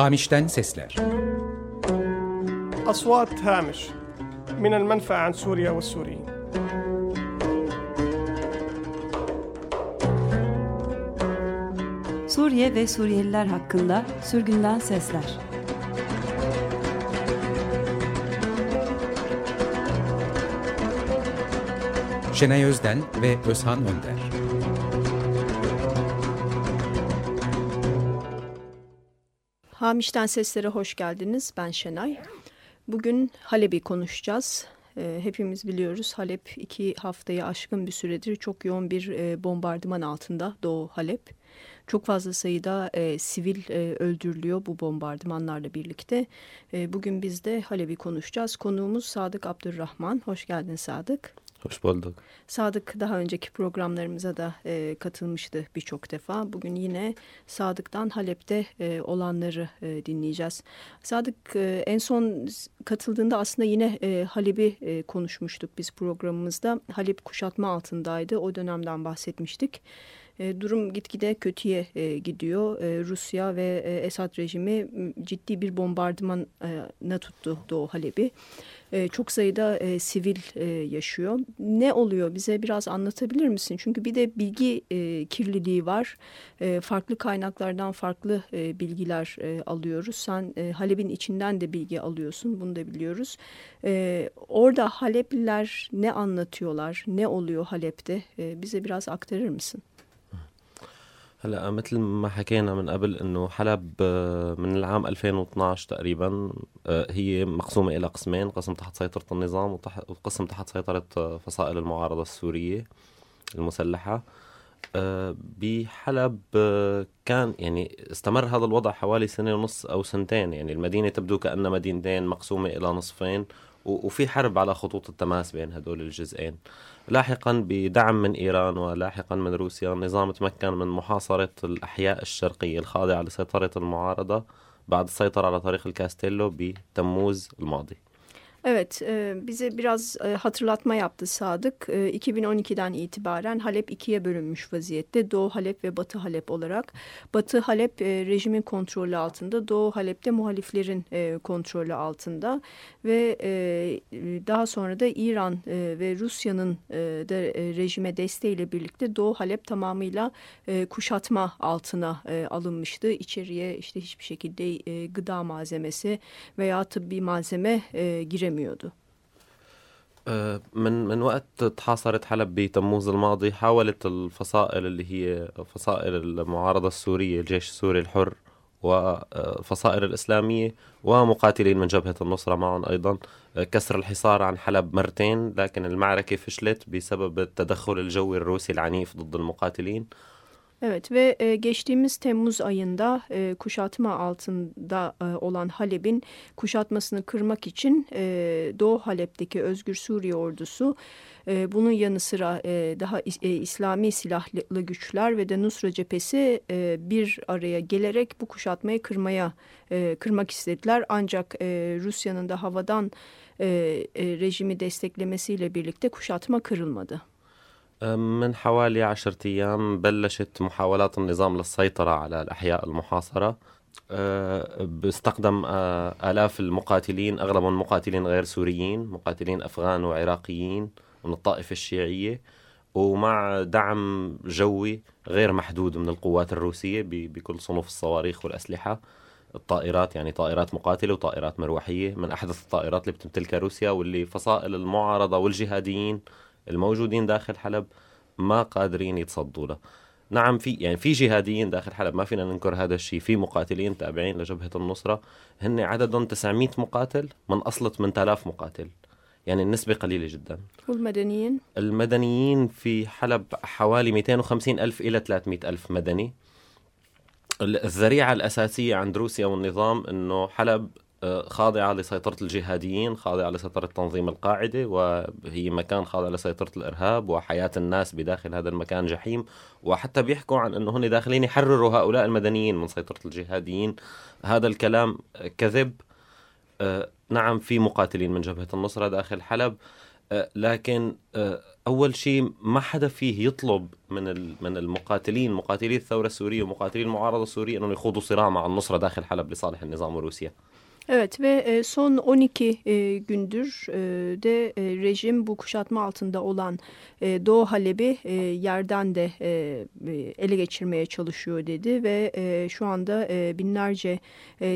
Hamiş'ten sesler. Aswat Hamish min el menfa an Suriye ve Suriyin. Suriye ve Suriyeliler hakkında sürgünden sesler. Şenay Özden ve Özhan Önder. Hamiş'ten seslere hoş geldiniz. Ben Şenay. Bugün Halep'i konuşacağız. Ee, hepimiz biliyoruz Halep iki haftayı aşkın bir süredir çok yoğun bir e, bombardıman altında Doğu Halep. Çok fazla sayıda e, sivil e, öldürülüyor bu bombardımanlarla birlikte. E, bugün biz de Halep'i konuşacağız. Konuğumuz Sadık Abdurrahman. Hoş geldin Sadık. Hoş bulduk. Sadık daha önceki programlarımıza da e, katılmıştı birçok defa. Bugün yine Sadık'tan Halep'te e, olanları e, dinleyeceğiz. Sadık e, en son katıldığında aslında yine e, Halep'i e, konuşmuştuk biz programımızda. Halep kuşatma altındaydı. O dönemden bahsetmiştik. E, durum gitgide kötüye e, gidiyor. E, Rusya ve e, Esad rejimi ciddi bir bombardımana tuttu Doğu Halep'i. Çok sayıda sivil yaşıyor. Ne oluyor bize biraz anlatabilir misin? Çünkü bir de bilgi e, kirliliği var. Farklı kaynaklardan farklı bilgiler alıyoruz. Sen Halep'in içinden de bilgi alıyorsun. Bunu da biliyoruz. Orada Halepliler ne anlatıyorlar? Ne oluyor Halep'te? Bize biraz aktarır mısın? هلا مثل ما حكينا من قبل إنه حلب من العام 2012 تقريبا هي مقسومة إلى قسمين قسم تحت سيطرة النظام وقسم تحت سيطرة فصائل المعارضة السورية المسلحة. بحلب كان يعني استمر هذا الوضع حوالي سنة ونص أو سنتين. يعني المدينة تبدو كأنها مدينتين مقسومة إلى نصفين وفي حرب على خطوط التماس بين هدول الجزئين. لاحقا بدعم من إيران ولاحقا من روسيا. النظام تمكن من محاصرة الأحياء الشرقية الخاضعة لسيطرة المعارضة بعد السيطرة على طريق الكاستيلو بتموز الماضي. Evet, e, bize biraz e, hatırlatma yaptı Sadık. E, 2012'den itibaren Halep ikiye bölünmüş vaziyette. Doğu Halep ve Batı Halep olarak. Batı Halep e, rejimin kontrolü altında, Doğu Halep'te muhaliflerin e, kontrolü altında. Ve e, daha sonra da İran e, ve Rusya'nın e, da e, rejime desteğiyle birlikte Doğu Halep tamamıyla e, kuşatma altına e, alınmıştı. İçeriye işte hiçbir şekilde e, gıda malzemesi veya tıbbi malzeme e, giremiyordu. من من وقت تحاصرت حلب بتموز الماضي حاولت الفصائل اللي هي فصائل المعارضة السورية الجيش السوري الحر وفصائل الإسلامية ومقاتلين من جبهة النصرة معهم أيضا كسر الحصار عن حلب مرتين لكن المعركة فشلت بسبب التدخل الجوي الروسي العنيف ضد المقاتلين Evet ve e, geçtiğimiz Temmuz ayında e, kuşatma altında e, olan Halep'in kuşatmasını kırmak için Doğu Halep'teki Özgür Suriye ordusu bunun yanı sıra daha İslami silahlı güçler ve de Nusra cephesi bir araya gelerek bu kuşatmayı kırmaya kırmak istediler. Ancak Rusya'nın da havadan rejimi desteklemesiyle birlikte kuşatma kırılmadı. من حوالي عشرة أيام بلشت محاولات النظام للسيطرة على الأحياء المحاصرة. باستخدم آلاف المقاتلين أغلبهم مقاتلين غير سوريين مقاتلين أفغان وعراقيين من الطائفة الشيعية ومع دعم جوي غير محدود من القوات الروسية بكل صنوف الصواريخ والأسلحة. الطائرات يعني طائرات مقاتلة وطائرات مروحية من أحدث الطائرات اللي بتمتلكها روسيا واللي فصائل المعارضة والجهاديين الموجودين داخل حلب ما قادرين يتصدوا له. نعم في يعني في جهاديين داخل حلب ما فينا ننكر هذا الشيء. في مقاتلين تابعين لجبهة النصرة. هن عددهم 900 مقاتل من أصل 8000 مقاتل. يعني النسبة قليلة جدا. والمدنيين؟ المدنيين في حلب حوالي 250 ألف إلى 300 ألف مدني. الذريعة الأساسية عند روسيا والنظام أنه حلب خاضعة لسيطرة الجهاديين خاضعة لسيطرة تنظيم القاعدة وهي مكان خاضع لسيطرة الإرهاب وحياة الناس بداخل هذا المكان جحيم. وحتى بيحكوا عن أنه هن داخلين يحرروا هؤلاء المدنيين من سيطرة الجهاديين. هذا الكلام كذب. نعم في مقاتلين من جبهة النصرة داخل حلب. آه، لكن آه، أول شيء ما حدا فيه يطلب من من المقاتلين مقاتلي الثورة السورية ومقاتلي المعارضة السورية إنهم يخوضوا صراع مع النصرة داخل حلب لصالح النظام وروسيا. Evet ve e, son 12 e, gündür e, de rejim bu kuşatma altında olan Doğu Halep'i yerden de ele geçirmeye çalışıyor dedi ve şu anda binlerce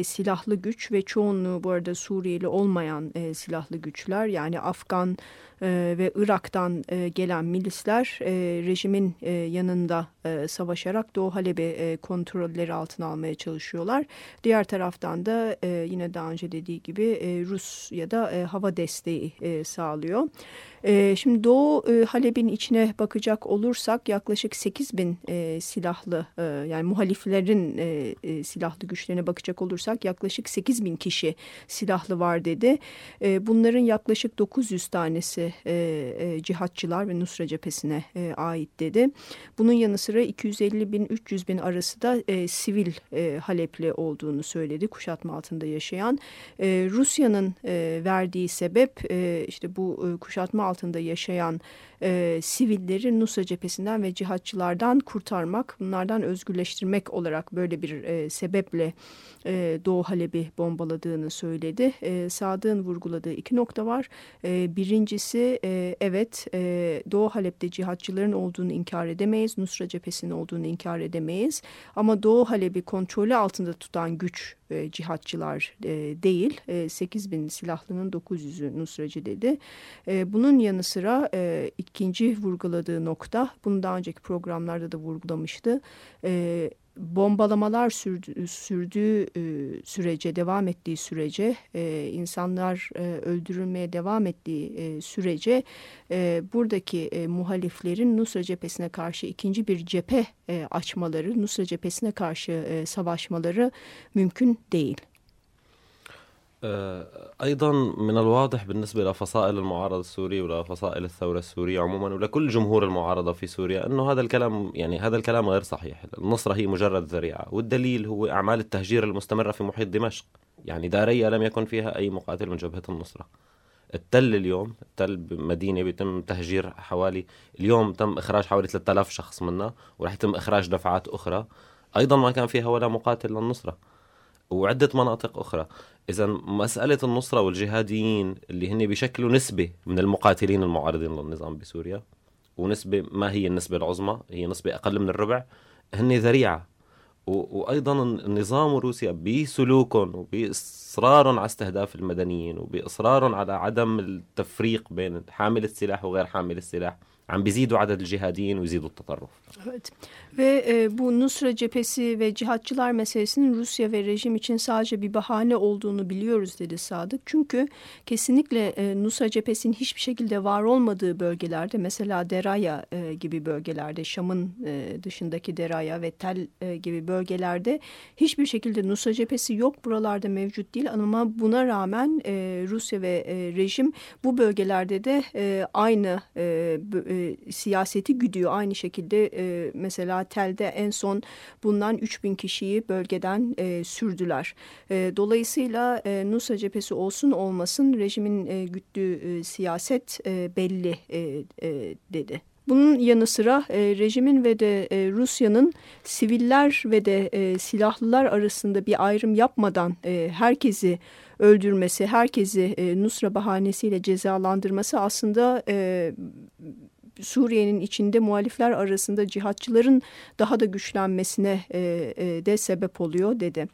silahlı güç ve çoğunluğu bu arada Suriyeli olmayan silahlı güçler yani Afgan e, ve Irak'tan e, gelen milisler e, rejimin e, yanında savaşarak Doğu Halep'i kontrolleri altına almaya çalışıyorlar. Diğer taraftan da yine daha önce dediği gibi e, Rusya'da e, hava desteği sağlıyor. E, şimdi Doğu e, Halep'in içine bakacak olursak yaklaşık 8 bin e, silahlı e, yani muhaliflerin silahlı güçlerine bakacak olursak yaklaşık 8 bin kişi silahlı var dedi. Bunların yaklaşık 900 tanesi cihatçılar ve Nusra cephesine ait dedi. Bunun yanı sıra 250 bin 300 bin arası da sivil e, Halepli olduğunu söyledi kuşatma altında yaşayan. Rusya'nın verdiği sebep işte bu kuşatma altında yaşayan e, sivilleri Nusra cephesinden ve cihatçılardan kurtarmak, bunlardan özgürleştirmek olarak böyle bir e, sebeple e, Doğu Halep'i bombaladığını söyledi. E, Sadık'ın vurguladığı iki nokta var. E, birincisi e, evet e, Doğu Halep'te cihatçıların olduğunu inkar edemeyiz. Nusra cephesinin olduğunu inkar edemeyiz. Ama Doğu Halep'i kontrolü altında tutan güç e, cihatçılar e, değil. E, 8 bin silahlının 900'ü Nusracı dedi. E, bunun yanı sıra e, ikinci vurguladığı nokta, bunu daha önceki programlarda da vurgulamıştı. E, bombalamalar sürdü, sürdüğü e, sürece, devam ettiği sürece, e, insanlar e, öldürülmeye devam ettiği e, sürece e, buradaki e, muhaliflerin Nusra cephesine karşı ikinci bir cephe e, açmaları, Nusra cephesine karşı e, savaşmaları mümkün değil. آه، أيضا من الواضح بالنسبة لفصائل المعارضة السورية ولفصائل الثورة السورية عموما ولكل جمهور المعارضة في سوريا أنه هذا الكلام يعني هذا الكلام غير صحيح، النصره هي مجرد ذريعة، والدليل هو أعمال التهجير المستمرة في محيط دمشق، يعني داريا لم يكن فيها أي مقاتل من جبهة النصره. التل اليوم التل مدينه بيتم تهجير حوالي اليوم تم إخراج حوالي 3000 شخص منها ورح يتم إخراج دفعات أخرى. أيضا ما كان فيها ولا مقاتل للنصره وعدة مناطق أخرى. إذا مسألة النصرة والجهاديين اللي هن بيشكلوا نسبة من المقاتلين المعارضين للنظام بسوريا ونسبة ما هي النسبة العظمى هي نسبة أقل من الربع هن ذريعة. و- وأيضا النظام روسيا بسلوكهم وبإصرارهم على استهداف المدنيين وبإصرارهم على عدم التفريق بين حامل السلاح وغير حامل السلاح عم بيزيدوا عدد الجهاديين ويزيدوا التطرف Evet. Ve e, bu Nusra cephesi ve cihatçılar meselesinin Rusya ve rejim için sadece bir bahane olduğunu biliyoruz dedi Sadık. Çünkü kesinlikle e, Nusra cephesinin hiçbir şekilde var olmadığı bölgelerde mesela Deraya e, gibi bölgelerde Şam'ın e, dışındaki Deraya ve Tel e, gibi bölgelerde hiçbir şekilde Nusra cephesi yok. Buralarda mevcut değil ama buna rağmen e, Rusya ve e, rejim bu bölgelerde de e, aynı e, bö- e, siyaseti güdüyor. Aynı şekilde e, mesela Tel'de en son bundan 3000 kişiyi bölgeden e, sürdüler. E, dolayısıyla e, Nusra cephesi olsun olmasın rejimin e, güttüğü e, siyaset e, belli e, e, dedi. Bunun yanı sıra e, rejimin ve de e, Rusya'nın siviller ve de e, silahlılar arasında bir ayrım yapmadan e, herkesi öldürmesi, herkesi e, Nusra bahanesiyle cezalandırması aslında e, Suriye'nin içinde muhalifler arasında cihatçıların daha da güçlenmesine e, e, de sebep oluyor dedi.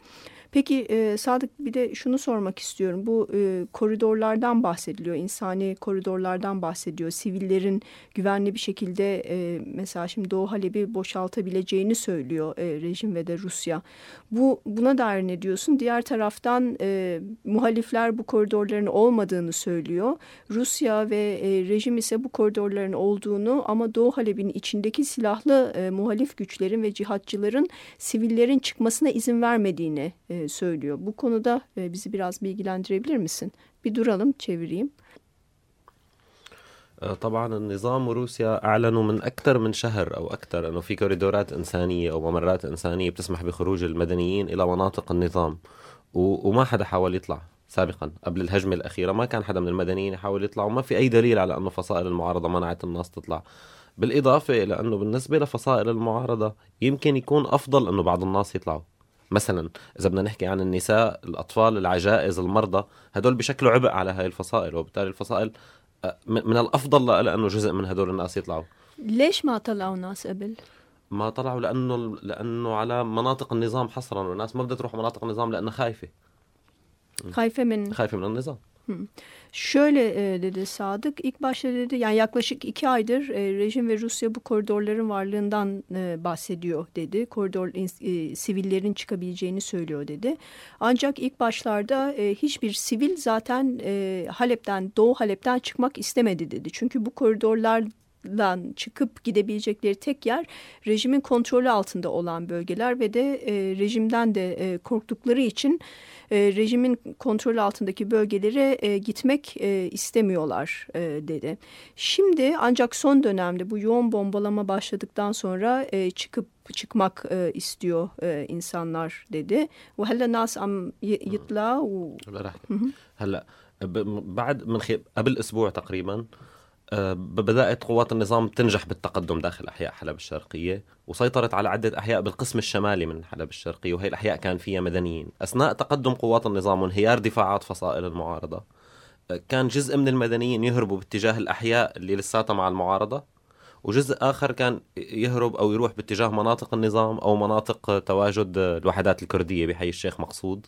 Peki e, Sadık bir de şunu sormak istiyorum. Bu e, koridorlardan bahsediliyor, insani koridorlardan bahsediyor. Sivillerin güvenli bir şekilde e, mesela şimdi Doğu Halep'i boşaltabileceğini söylüyor e, rejim ve de Rusya. Bu buna dair ne diyorsun? Diğer taraftan e, muhalifler bu koridorların olmadığını söylüyor. Rusya ve e, rejim ise bu koridorların olduğunu ama Doğu Halep'in içindeki silahlı e, muhalif güçlerin ve cihatçıların sivillerin çıkmasına izin vermediğini e, söylüyor. Bu konuda e, bizi biraz bilgilendirebilir misin? Bir duralım, çevireyim. آه، طبعا النظام وروسيا اعلنوا من أكثر من شهر أو أكثر أنه في كوريدورات إنسانية أو ممرات إنسانية بتسمح بخروج المدنيين إلى مناطق النظام وما حدا حاول يطلع سابقا قبل الهجمة الأخيرة ما كان حدا من المدنيين يحاول يطلع وما في أي دليل على أنه فصائل المعارضة منعت الناس تطلع بالإضافة إلى أنه بالنسبة لفصائل المعارضة يمكن يكون أفضل أنه بعض الناس يطلعوا مثلا إذا بدنا نحكي عن النساء الأطفال العجائز المرضى هدول بشكلوا عبء على هاي الفصائل. وبالتالي الفصائل آه، من الأفضل لها أنه جزء من هدول الناس يطلعوا. ليش ما طلعوا ناس قبل؟ ما طلعوا لأنه لأنه على مناطق النظام حصرا والناس ما بدها تروح مناطق النظام لأنها خايفة. خايفة من؟ خايفة من النظام. Şöyle e, dedi Sadık, ilk başta dedi yani yaklaşık iki aydır e, rejim ve Rusya bu koridorların varlığından e, bahsediyor dedi. Koridor sivillerin çıkabileceğini söylüyor dedi. Ancak ilk başlarda hiçbir sivil zaten Halep'ten, Doğu Halep'ten çıkmak istemedi dedi. Çünkü bu koridorlar lan çıkıp gidebilecekleri tek yer rejimin kontrolü altında olan bölgeler ve de e, rejimden de e, korktukları için e, rejimin kontrolü altındaki bölgelere e, gitmek e, istemiyorlar e, dedi. Şimdi ancak son dönemde bu yoğun bombalama başladıktan sonra e, çıkıp çıkmak e, istiyor e, insanlar dedi. وهلا ناس عم يطلعوا هلا بعد من قبل اسبوع تقريبا بدأت قوات النظام تنجح بالتقدم داخل أحياء حلب الشرقية وسيطرت على عدة أحياء بالقسم الشمالي من حلب الشرقية وهي الأحياء كان فيها مدنيين. أثناء تقدم قوات النظام وانهيار دفاعات فصائل المعارضة كان جزء من المدنيين يهربوا باتجاه الأحياء اللي لساتها مع المعارضة وجزء آخر كان يهرب أو يروح باتجاه مناطق النظام أو مناطق تواجد الوحدات الكردية بحي الشيخ مقصود.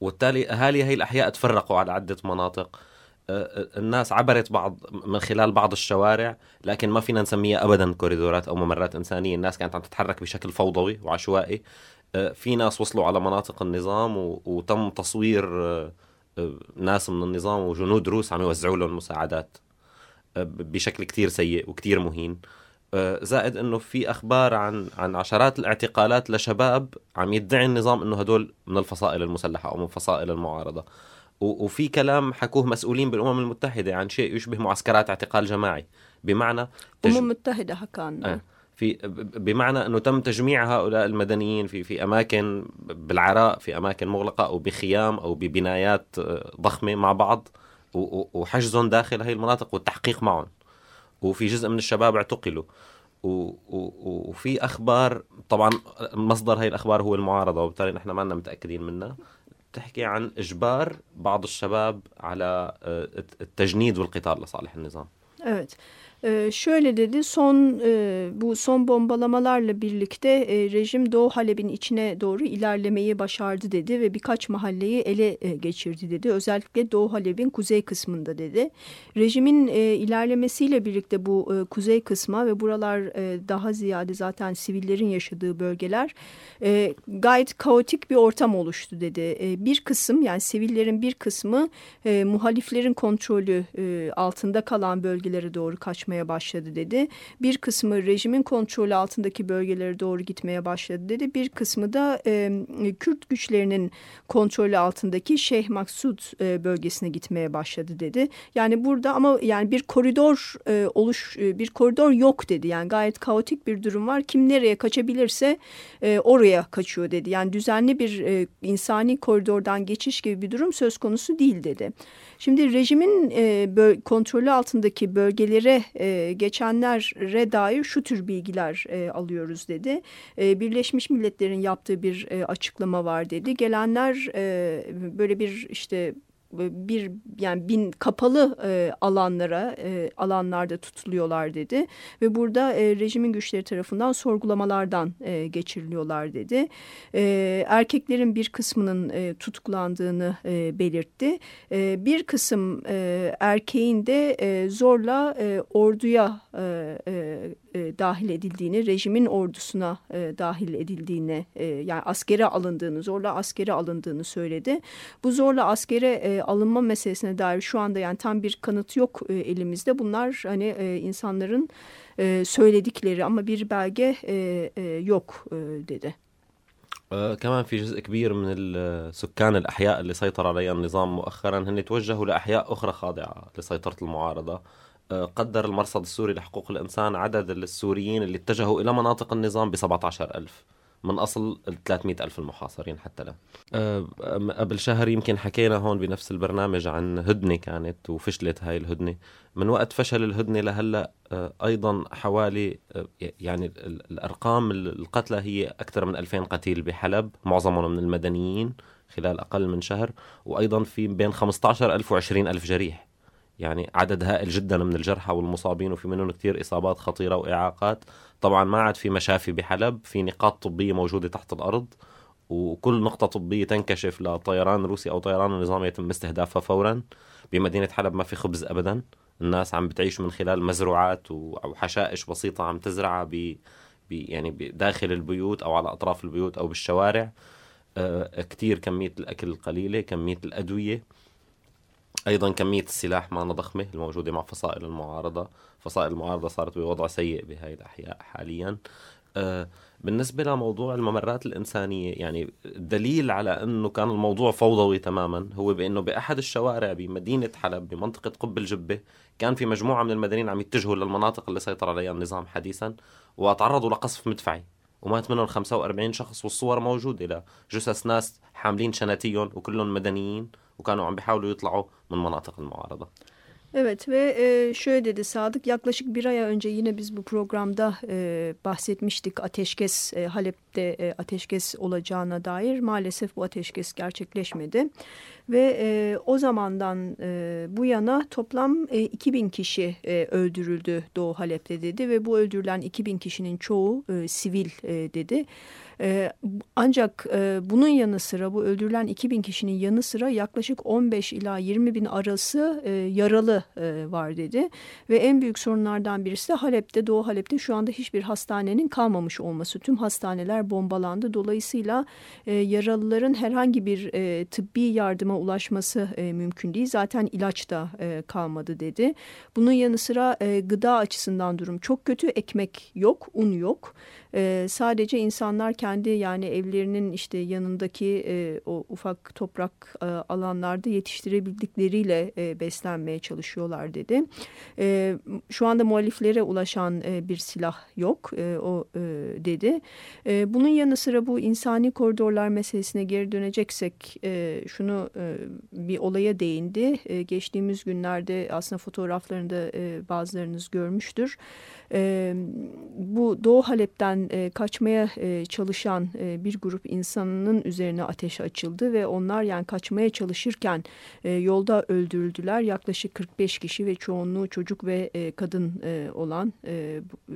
وبالتالي أهالي هي الأحياء تفرقوا على عدة مناطق. الناس عبرت بعض من خلال بعض الشوارع لكن ما فينا نسميها ابدا كوريدورات أو ممرات إنسانية. الناس كانت عم تتحرك بشكل فوضوي وعشوائي. آه، في ناس وصلوا على مناطق النظام وتم تصوير آه، آه، ناس من النظام وجنود روس عم يوزعوا لهم مساعدات بشكل كتير سيء وكتير مهين. زائد إنه في أخبار عن عن عشرات الاعتقالات لشباب عم يدعي النظام إنه هدول من الفصائل المسلحة أو من فصائل المعارضة. وفي كلام حكوه مسؤولين بالأمم المتحدة عن شيء يشبه معسكرات اعتقال جماعي. بمعنى تج... الامم المتحده حكى آه. في بمعنى أنه تم تجميع هؤلاء المدنيين في في أماكن بالعراء في أماكن مغلقة أو بخيام أو ببنايات آه، ضخمة مع بعض وحجزهم داخل هاي المناطق والتحقيق معهم. وفي جزء من الشباب اعتقلوا. وفي أخبار طبعا مصدر هاي الأخبار هو المعارضة وبالتالي نحن ما لنا متأكدين منها. تحكي عن إجبار بعض الشباب على التجنيد والقتال لصالح النظام. Ee, şöyle dedi son e, bu son bombalamalarla birlikte e, rejim Doğu Halep'in içine doğru ilerlemeyi başardı dedi ve birkaç mahalleyi ele e, geçirdi dedi. Özellikle Doğu Halep'in kuzey kısmında dedi. Rejimin e, ilerlemesiyle birlikte bu e, kuzey kısma ve buralar e, daha ziyade zaten sivillerin yaşadığı bölgeler e, gayet kaotik bir ortam oluştu dedi. E, bir kısım yani sivillerin bir kısmı e, muhaliflerin kontrolü e, altında kalan bölgelere doğru kaçmak yaklaşmaya başladı dedi. Bir kısmı rejimin kontrolü altındaki bölgelere doğru gitmeye başladı dedi. Bir kısmı da e, Kürt güçlerinin kontrolü altındaki Şeyh Maksud e, bölgesine gitmeye başladı dedi. Yani burada ama yani bir koridor e, oluş e, bir koridor yok dedi. Yani gayet kaotik bir durum var. Kim nereye kaçabilirse e, oraya kaçıyor dedi. Yani düzenli bir e, insani koridordan geçiş gibi bir durum söz konusu değil dedi. Şimdi rejimin e, kontrolü altındaki bölgelere e, geçenlere dair şu tür bilgiler e, alıyoruz dedi. E, Birleşmiş Milletler'in yaptığı bir e, açıklama var dedi. Gelenler e, böyle bir işte bir yani bin kapalı e, alanlara e, alanlarda tutuluyorlar dedi ve burada e, rejimin güçleri tarafından sorgulamalardan e, geçiriliyorlar dedi. E, erkeklerin bir kısmının e, tutuklandığını e, belirtti. E, bir kısım e, erkeğin de e, zorla e, orduya e, e, e, dahil edildiğini, rejimin ordusuna e, dahil edildiğini, e, yani askere alındığını, zorla askere alındığını söyledi. Bu zorla askere e, alınma meselesine dair şu anda yani tam bir kanıt yok e, elimizde. Bunlar hani e, insanların e, söyledikleri ama bir belge e, e, yok e, dedi. كمان في جزء كبير من سكان الأحياء اللي سيطر عليها النظام مؤخرا هن توجهوا لأحياء أخرى خاضعة لسيطرة المعارضة قدر المرصد السوري لحقوق الإنسان عدد السوريين اللي اتجهوا إلى مناطق النظام ب 17 ألف. من أصل ال 300 ألف المحاصرين حتى الآن. قبل شهر يمكن حكينا هون بنفس البرنامج عن هدنة كانت وفشلت هاي الهدنة. من وقت فشل الهدنة لهلأ أه أيضا حوالي أه يعني الأرقام القتلى هي أكثر من 2000 قتيل بحلب معظمهم من المدنيين خلال أقل من شهر. وأيضا في بين 15 ألف و 20 ألف جريح. يعني عدد هائل جدا من الجرحى والمصابين وفي منهم كثير إصابات خطيرة وإعاقات. طبعا ما عاد في مشافي بحلب في نقاط طبية موجودة تحت الأرض وكل نقطة طبية تنكشف لطيران روسي أو طيران النظام يتم استهدافها فورا. بمدينة حلب ما في خبز أبدا. الناس عم بتعيش من خلال مزروعات أو حشائش بسيطة عم تزرعها ب يعني داخل البيوت أو على أطراف البيوت أو بالشوارع. آه كتير كمية الأكل القليلة كمية الأدوية. أيضا كمية السلاح معنا ضخمه الموجودة مع فصائل المعارضة. فصائل المعارضة صارت بوضع سيء بهاي الأحياء حاليا. آه بالنسبة لموضوع الممرات الإنسانية يعني الدليل على أنه كان الموضوع فوضوي تماما هو بأنه بأحد الشوارع بمدينة حلب بمنطقة قب الجبة كان في مجموعة من المدنيين عم يتجهوا للمناطق اللي سيطر عليها النظام حديثا وتعرضوا لقصف مدفعي. ومات منهم 45 شخص والصور موجودة لجثث ناس حاملين شناتيهم وكلهم مدنيين. وكانوا عم بيحاولوا يطلعوا من مناطق المعارضة Evet ve e, şöyle dedi Sadık yaklaşık bir ay önce yine biz bu programda e, bahsetmiştik ateşkes e, Halep'te e, ateşkes olacağına dair maalesef bu ateşkes gerçekleşmedi ve e, o zamandan e, bu yana toplam e, 2000 kişi e, öldürüldü Doğu Halep'te dedi ve bu öldürülen 2000 kişinin çoğu e, sivil e, dedi. Ee, ancak e, bunun yanı sıra bu öldürülen 2000 kişinin yanı sıra yaklaşık 15 ila 20 bin arası e, yaralı e, var dedi. Ve en büyük sorunlardan birisi de Halep'te, Doğu Halep'te şu anda hiçbir hastanenin kalmamış olması. Tüm hastaneler bombalandı. Dolayısıyla yaralıların herhangi bir tıbbi yardıma ulaşması mümkün değil. Zaten ilaç da kalmadı dedi. Bunun yanı sıra gıda açısından durum çok kötü. Ekmek yok, un yok. Sadece insanlar kendi yani evlerinin işte yanındaki e, o ufak toprak e, alanlarda yetiştirebildikleriyle e, beslenmeye çalışıyorlar dedi. E, şu anda muhaliflere ulaşan e, bir silah yok e, o e, dedi. E, bunun yanı sıra bu insani koridorlar meselesine geri döneceksek e, şunu e, bir olaya değindi. E, geçtiğimiz günlerde aslında fotoğraflarında e, bazılarınız görmüştür. E, bu Doğu Halep'ten e, kaçmaya e, çalışan e, bir grup insanın üzerine ateş açıldı ve onlar yani kaçmaya çalışırken e, yolda öldürüldüler. Yaklaşık 45 kişi ve çoğunluğu çocuk ve e, kadın e, olan e, e,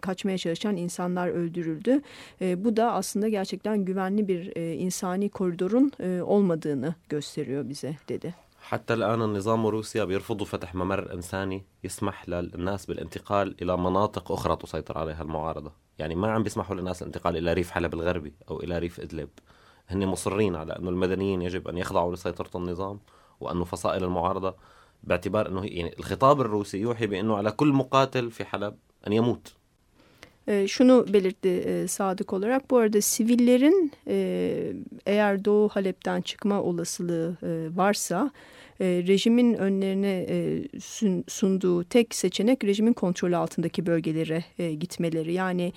kaçmaya çalışan insanlar öldürüldü. E, bu da aslında gerçekten güvenli bir e, insani koridorun e, olmadığını gösteriyor bize dedi. حتى الآن النظام روسيا بيرفضوا فتح ممر إنساني يسمح للناس بالانتقال إلى مناطق أخرى تسيطر عليها المعارضة يعني ما عم بيسمحوا للناس الانتقال إلى ريف حلب الغربي أو إلى ريف إدلب هن مصرين على أنه المدنيين يجب أن يخضعوا لسيطرة النظام وأنه فصائل المعارضة باعتبار أنه يعني الخطاب الروسي يوحي بأنه على كل مقاتل في حلب أن يموت şunu belirtti Sadık olarak. Bu arada sivillerin eğer Doğu Halep'ten çıkma olasılığı varsa e, rejimin önlerine e, sunduğu tek seçenek rejimin kontrolü altındaki bölgelere e, gitmeleri. Yani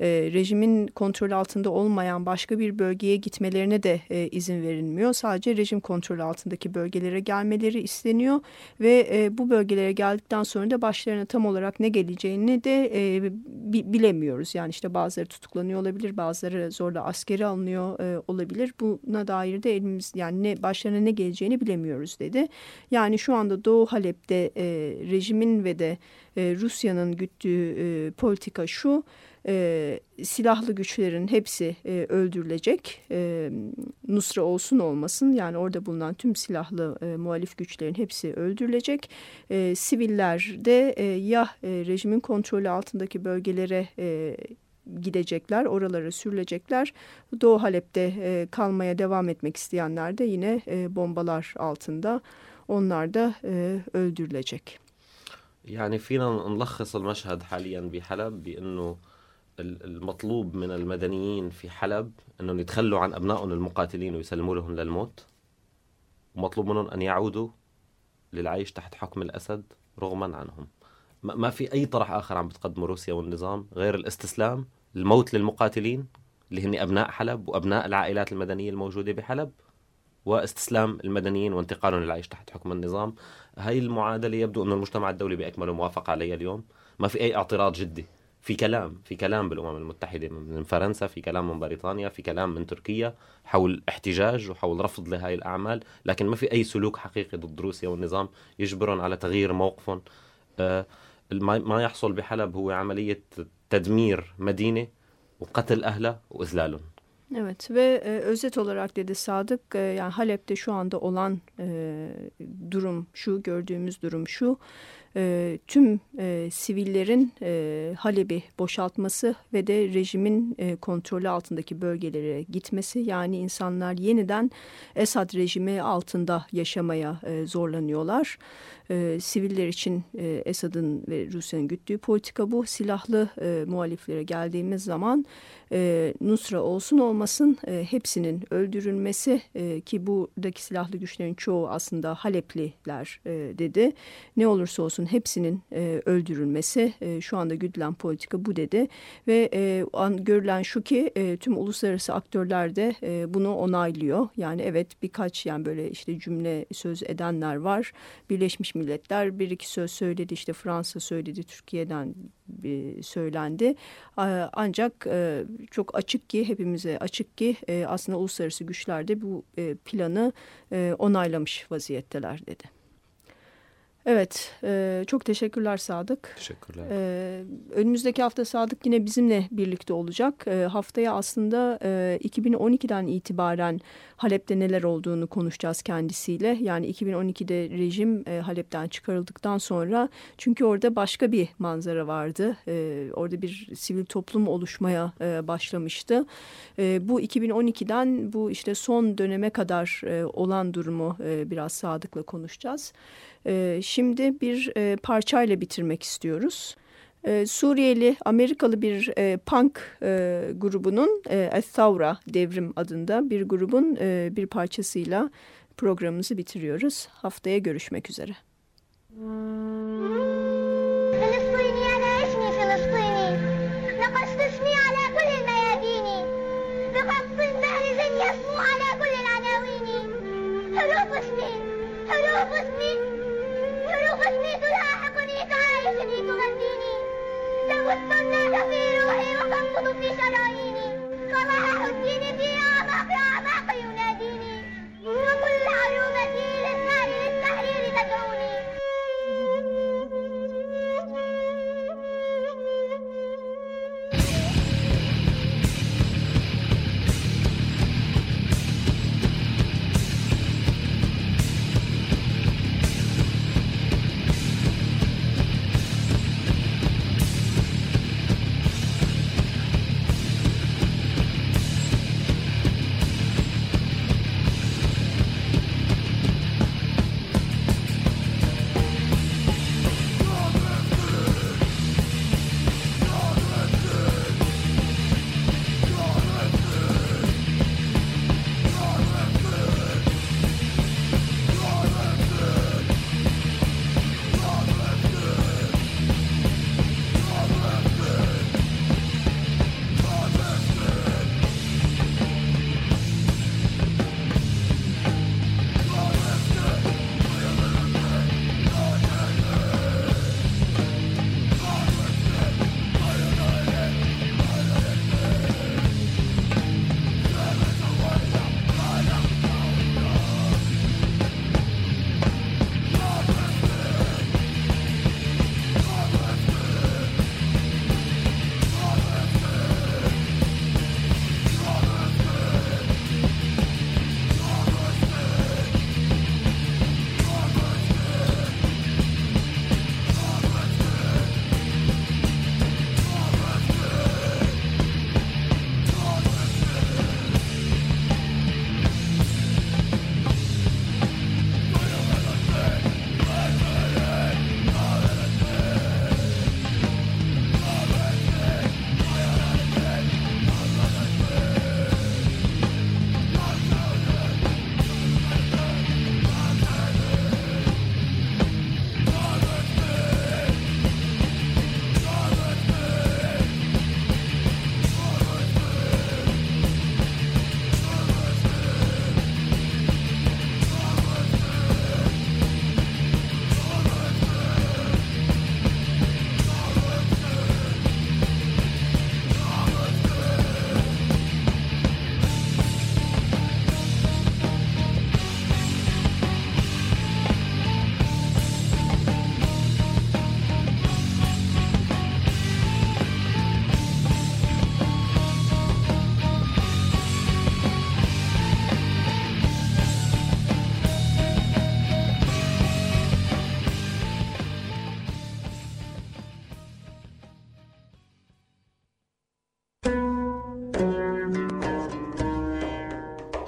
e, rejimin kontrol altında olmayan başka bir bölgeye gitmelerine de e, izin verilmiyor. Sadece rejim kontrolü altındaki bölgelere gelmeleri isteniyor ve e, bu bölgelere geldikten sonra da başlarına tam olarak ne geleceğini de e, bilemiyoruz. Yani işte bazıları tutuklanıyor olabilir, bazıları zorla askeri alınıyor e, olabilir. Buna dair de elimiz yani ne başlarına ne geleceğini bilemiyoruz dedi. Yani şu anda Doğu Halep'te e, rejimin ve de e, Rusya'nın güttüğü e, politika şu e, silahlı güçlerin hepsi e, öldürülecek. Nusra olsun olmasın yani orada bulunan tüm silahlı muhalif güçlerin hepsi öldürülecek. Siviller de ya rejimin kontrolü altındaki bölgelere gidecekler, oralara sürülecekler. Doğu Halep'te kalmaya devam etmek isteyenler de yine bombalar altında. Onlar da öldürülecek. يعني فينا نلخص المشهد حاليا بحلب بأنه المطلوب من المدنيين في حلب أنهم يتخلوا عن أبنائهم المقاتلين ويسلموا لهم للموت. ومطلوب منهم أن يعودوا للعيش تحت حكم الأسد رغما عنهم. ما في أي طرح آخر عم بتقدمه روسيا والنظام غير الاستسلام الموت للمقاتلين اللي هن أبناء حلب وأبناء العائلات المدنية الموجودة بحلب. واستسلام المدنيين وانتقالهم للعيش تحت حكم النظام. هاي المعادلة يبدو أن المجتمع الدولي بأكمله موافق عليها اليوم. ما في أي اعتراض جدي. في كلام في كلام بالأمم المتحدة من فرنسا في كلام من بريطانيا في كلام من تركيا حول احتجاج وحول رفض لهذه الأعمال. لكن ما في أي سلوك حقيقي ضد روسيا والنظام يجبرهم على تغيير موقفهم. آه، ما يحصل بحلب هو عملية تدمير مدينة وقتل أهلها وإذلالهم. Evet ve e, özet olarak dedi Sadık e, yani Halep'te şu anda olan e, durum şu gördüğümüz durum şu e, tüm e, sivillerin e, Halep'i boşaltması ve de rejimin e, kontrolü altındaki bölgelere gitmesi yani insanlar yeniden Esad rejimi altında yaşamaya e, zorlanıyorlar. E, siviller için e, Esad'ın ve Rusya'nın güttüğü politika bu. Silahlı e, muhaliflere geldiğimiz zaman e, Nusra olsun olmasın e, hepsinin öldürülmesi e, ki buradaki silahlı güçlerin çoğu aslında Halepliler e, dedi. Ne olursa olsun hepsinin e, öldürülmesi e, şu anda güdülen politika bu dedi ve e, an, görülen şu ki e, tüm uluslararası aktörler de e, bunu onaylıyor. Yani evet birkaç yani böyle işte cümle söz edenler var. Birleşmiş Milletler bir iki söz söyledi işte Fransa söyledi Türkiye'den bir söylendi. Ancak e, çok açık ki hepimize açık ki e, aslında uluslararası güçler de bu e, planı onaylamış vaziyetteler dedi. Evet, e, çok teşekkürler Sadık. Teşekkürler. E, önümüzdeki hafta Sadık yine bizimle birlikte olacak. E, haftaya aslında e, 2012'den itibaren Halep'te neler olduğunu konuşacağız kendisiyle. Yani 2012'de rejim e, Halep'ten çıkarıldıktan sonra çünkü orada başka bir manzara vardı. E, orada bir sivil toplum oluşmaya e, başlamıştı. E, bu 2012'den bu işte son döneme kadar e, olan durumu e, biraz Sadık'la konuşacağız. E, şimdi bir e, parçayla bitirmek istiyoruz. E, Suriyeli Amerikalı bir e, punk e, grubunun e, Thaura Devrim adında bir grubun e, bir parçasıyla programımızı bitiriyoruz. Haftaya görüşmek üzere. حروف اسمي حروف اسمي تلاحقني تعايشني تغذيني تبث الناس في روحي وتنقض في شراييني صلاح الدين في أعماق أعماق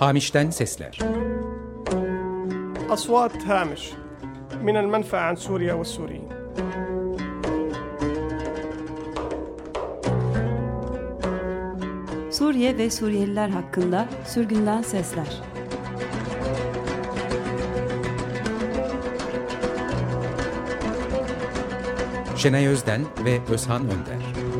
Hamiş'ten sesler. Aswat Hamish min el menfa an Suriye ve Suriyin. Suriye ve Suriyeliler hakkında sürgünden sesler. Şenay Özden ve Özhan Önder.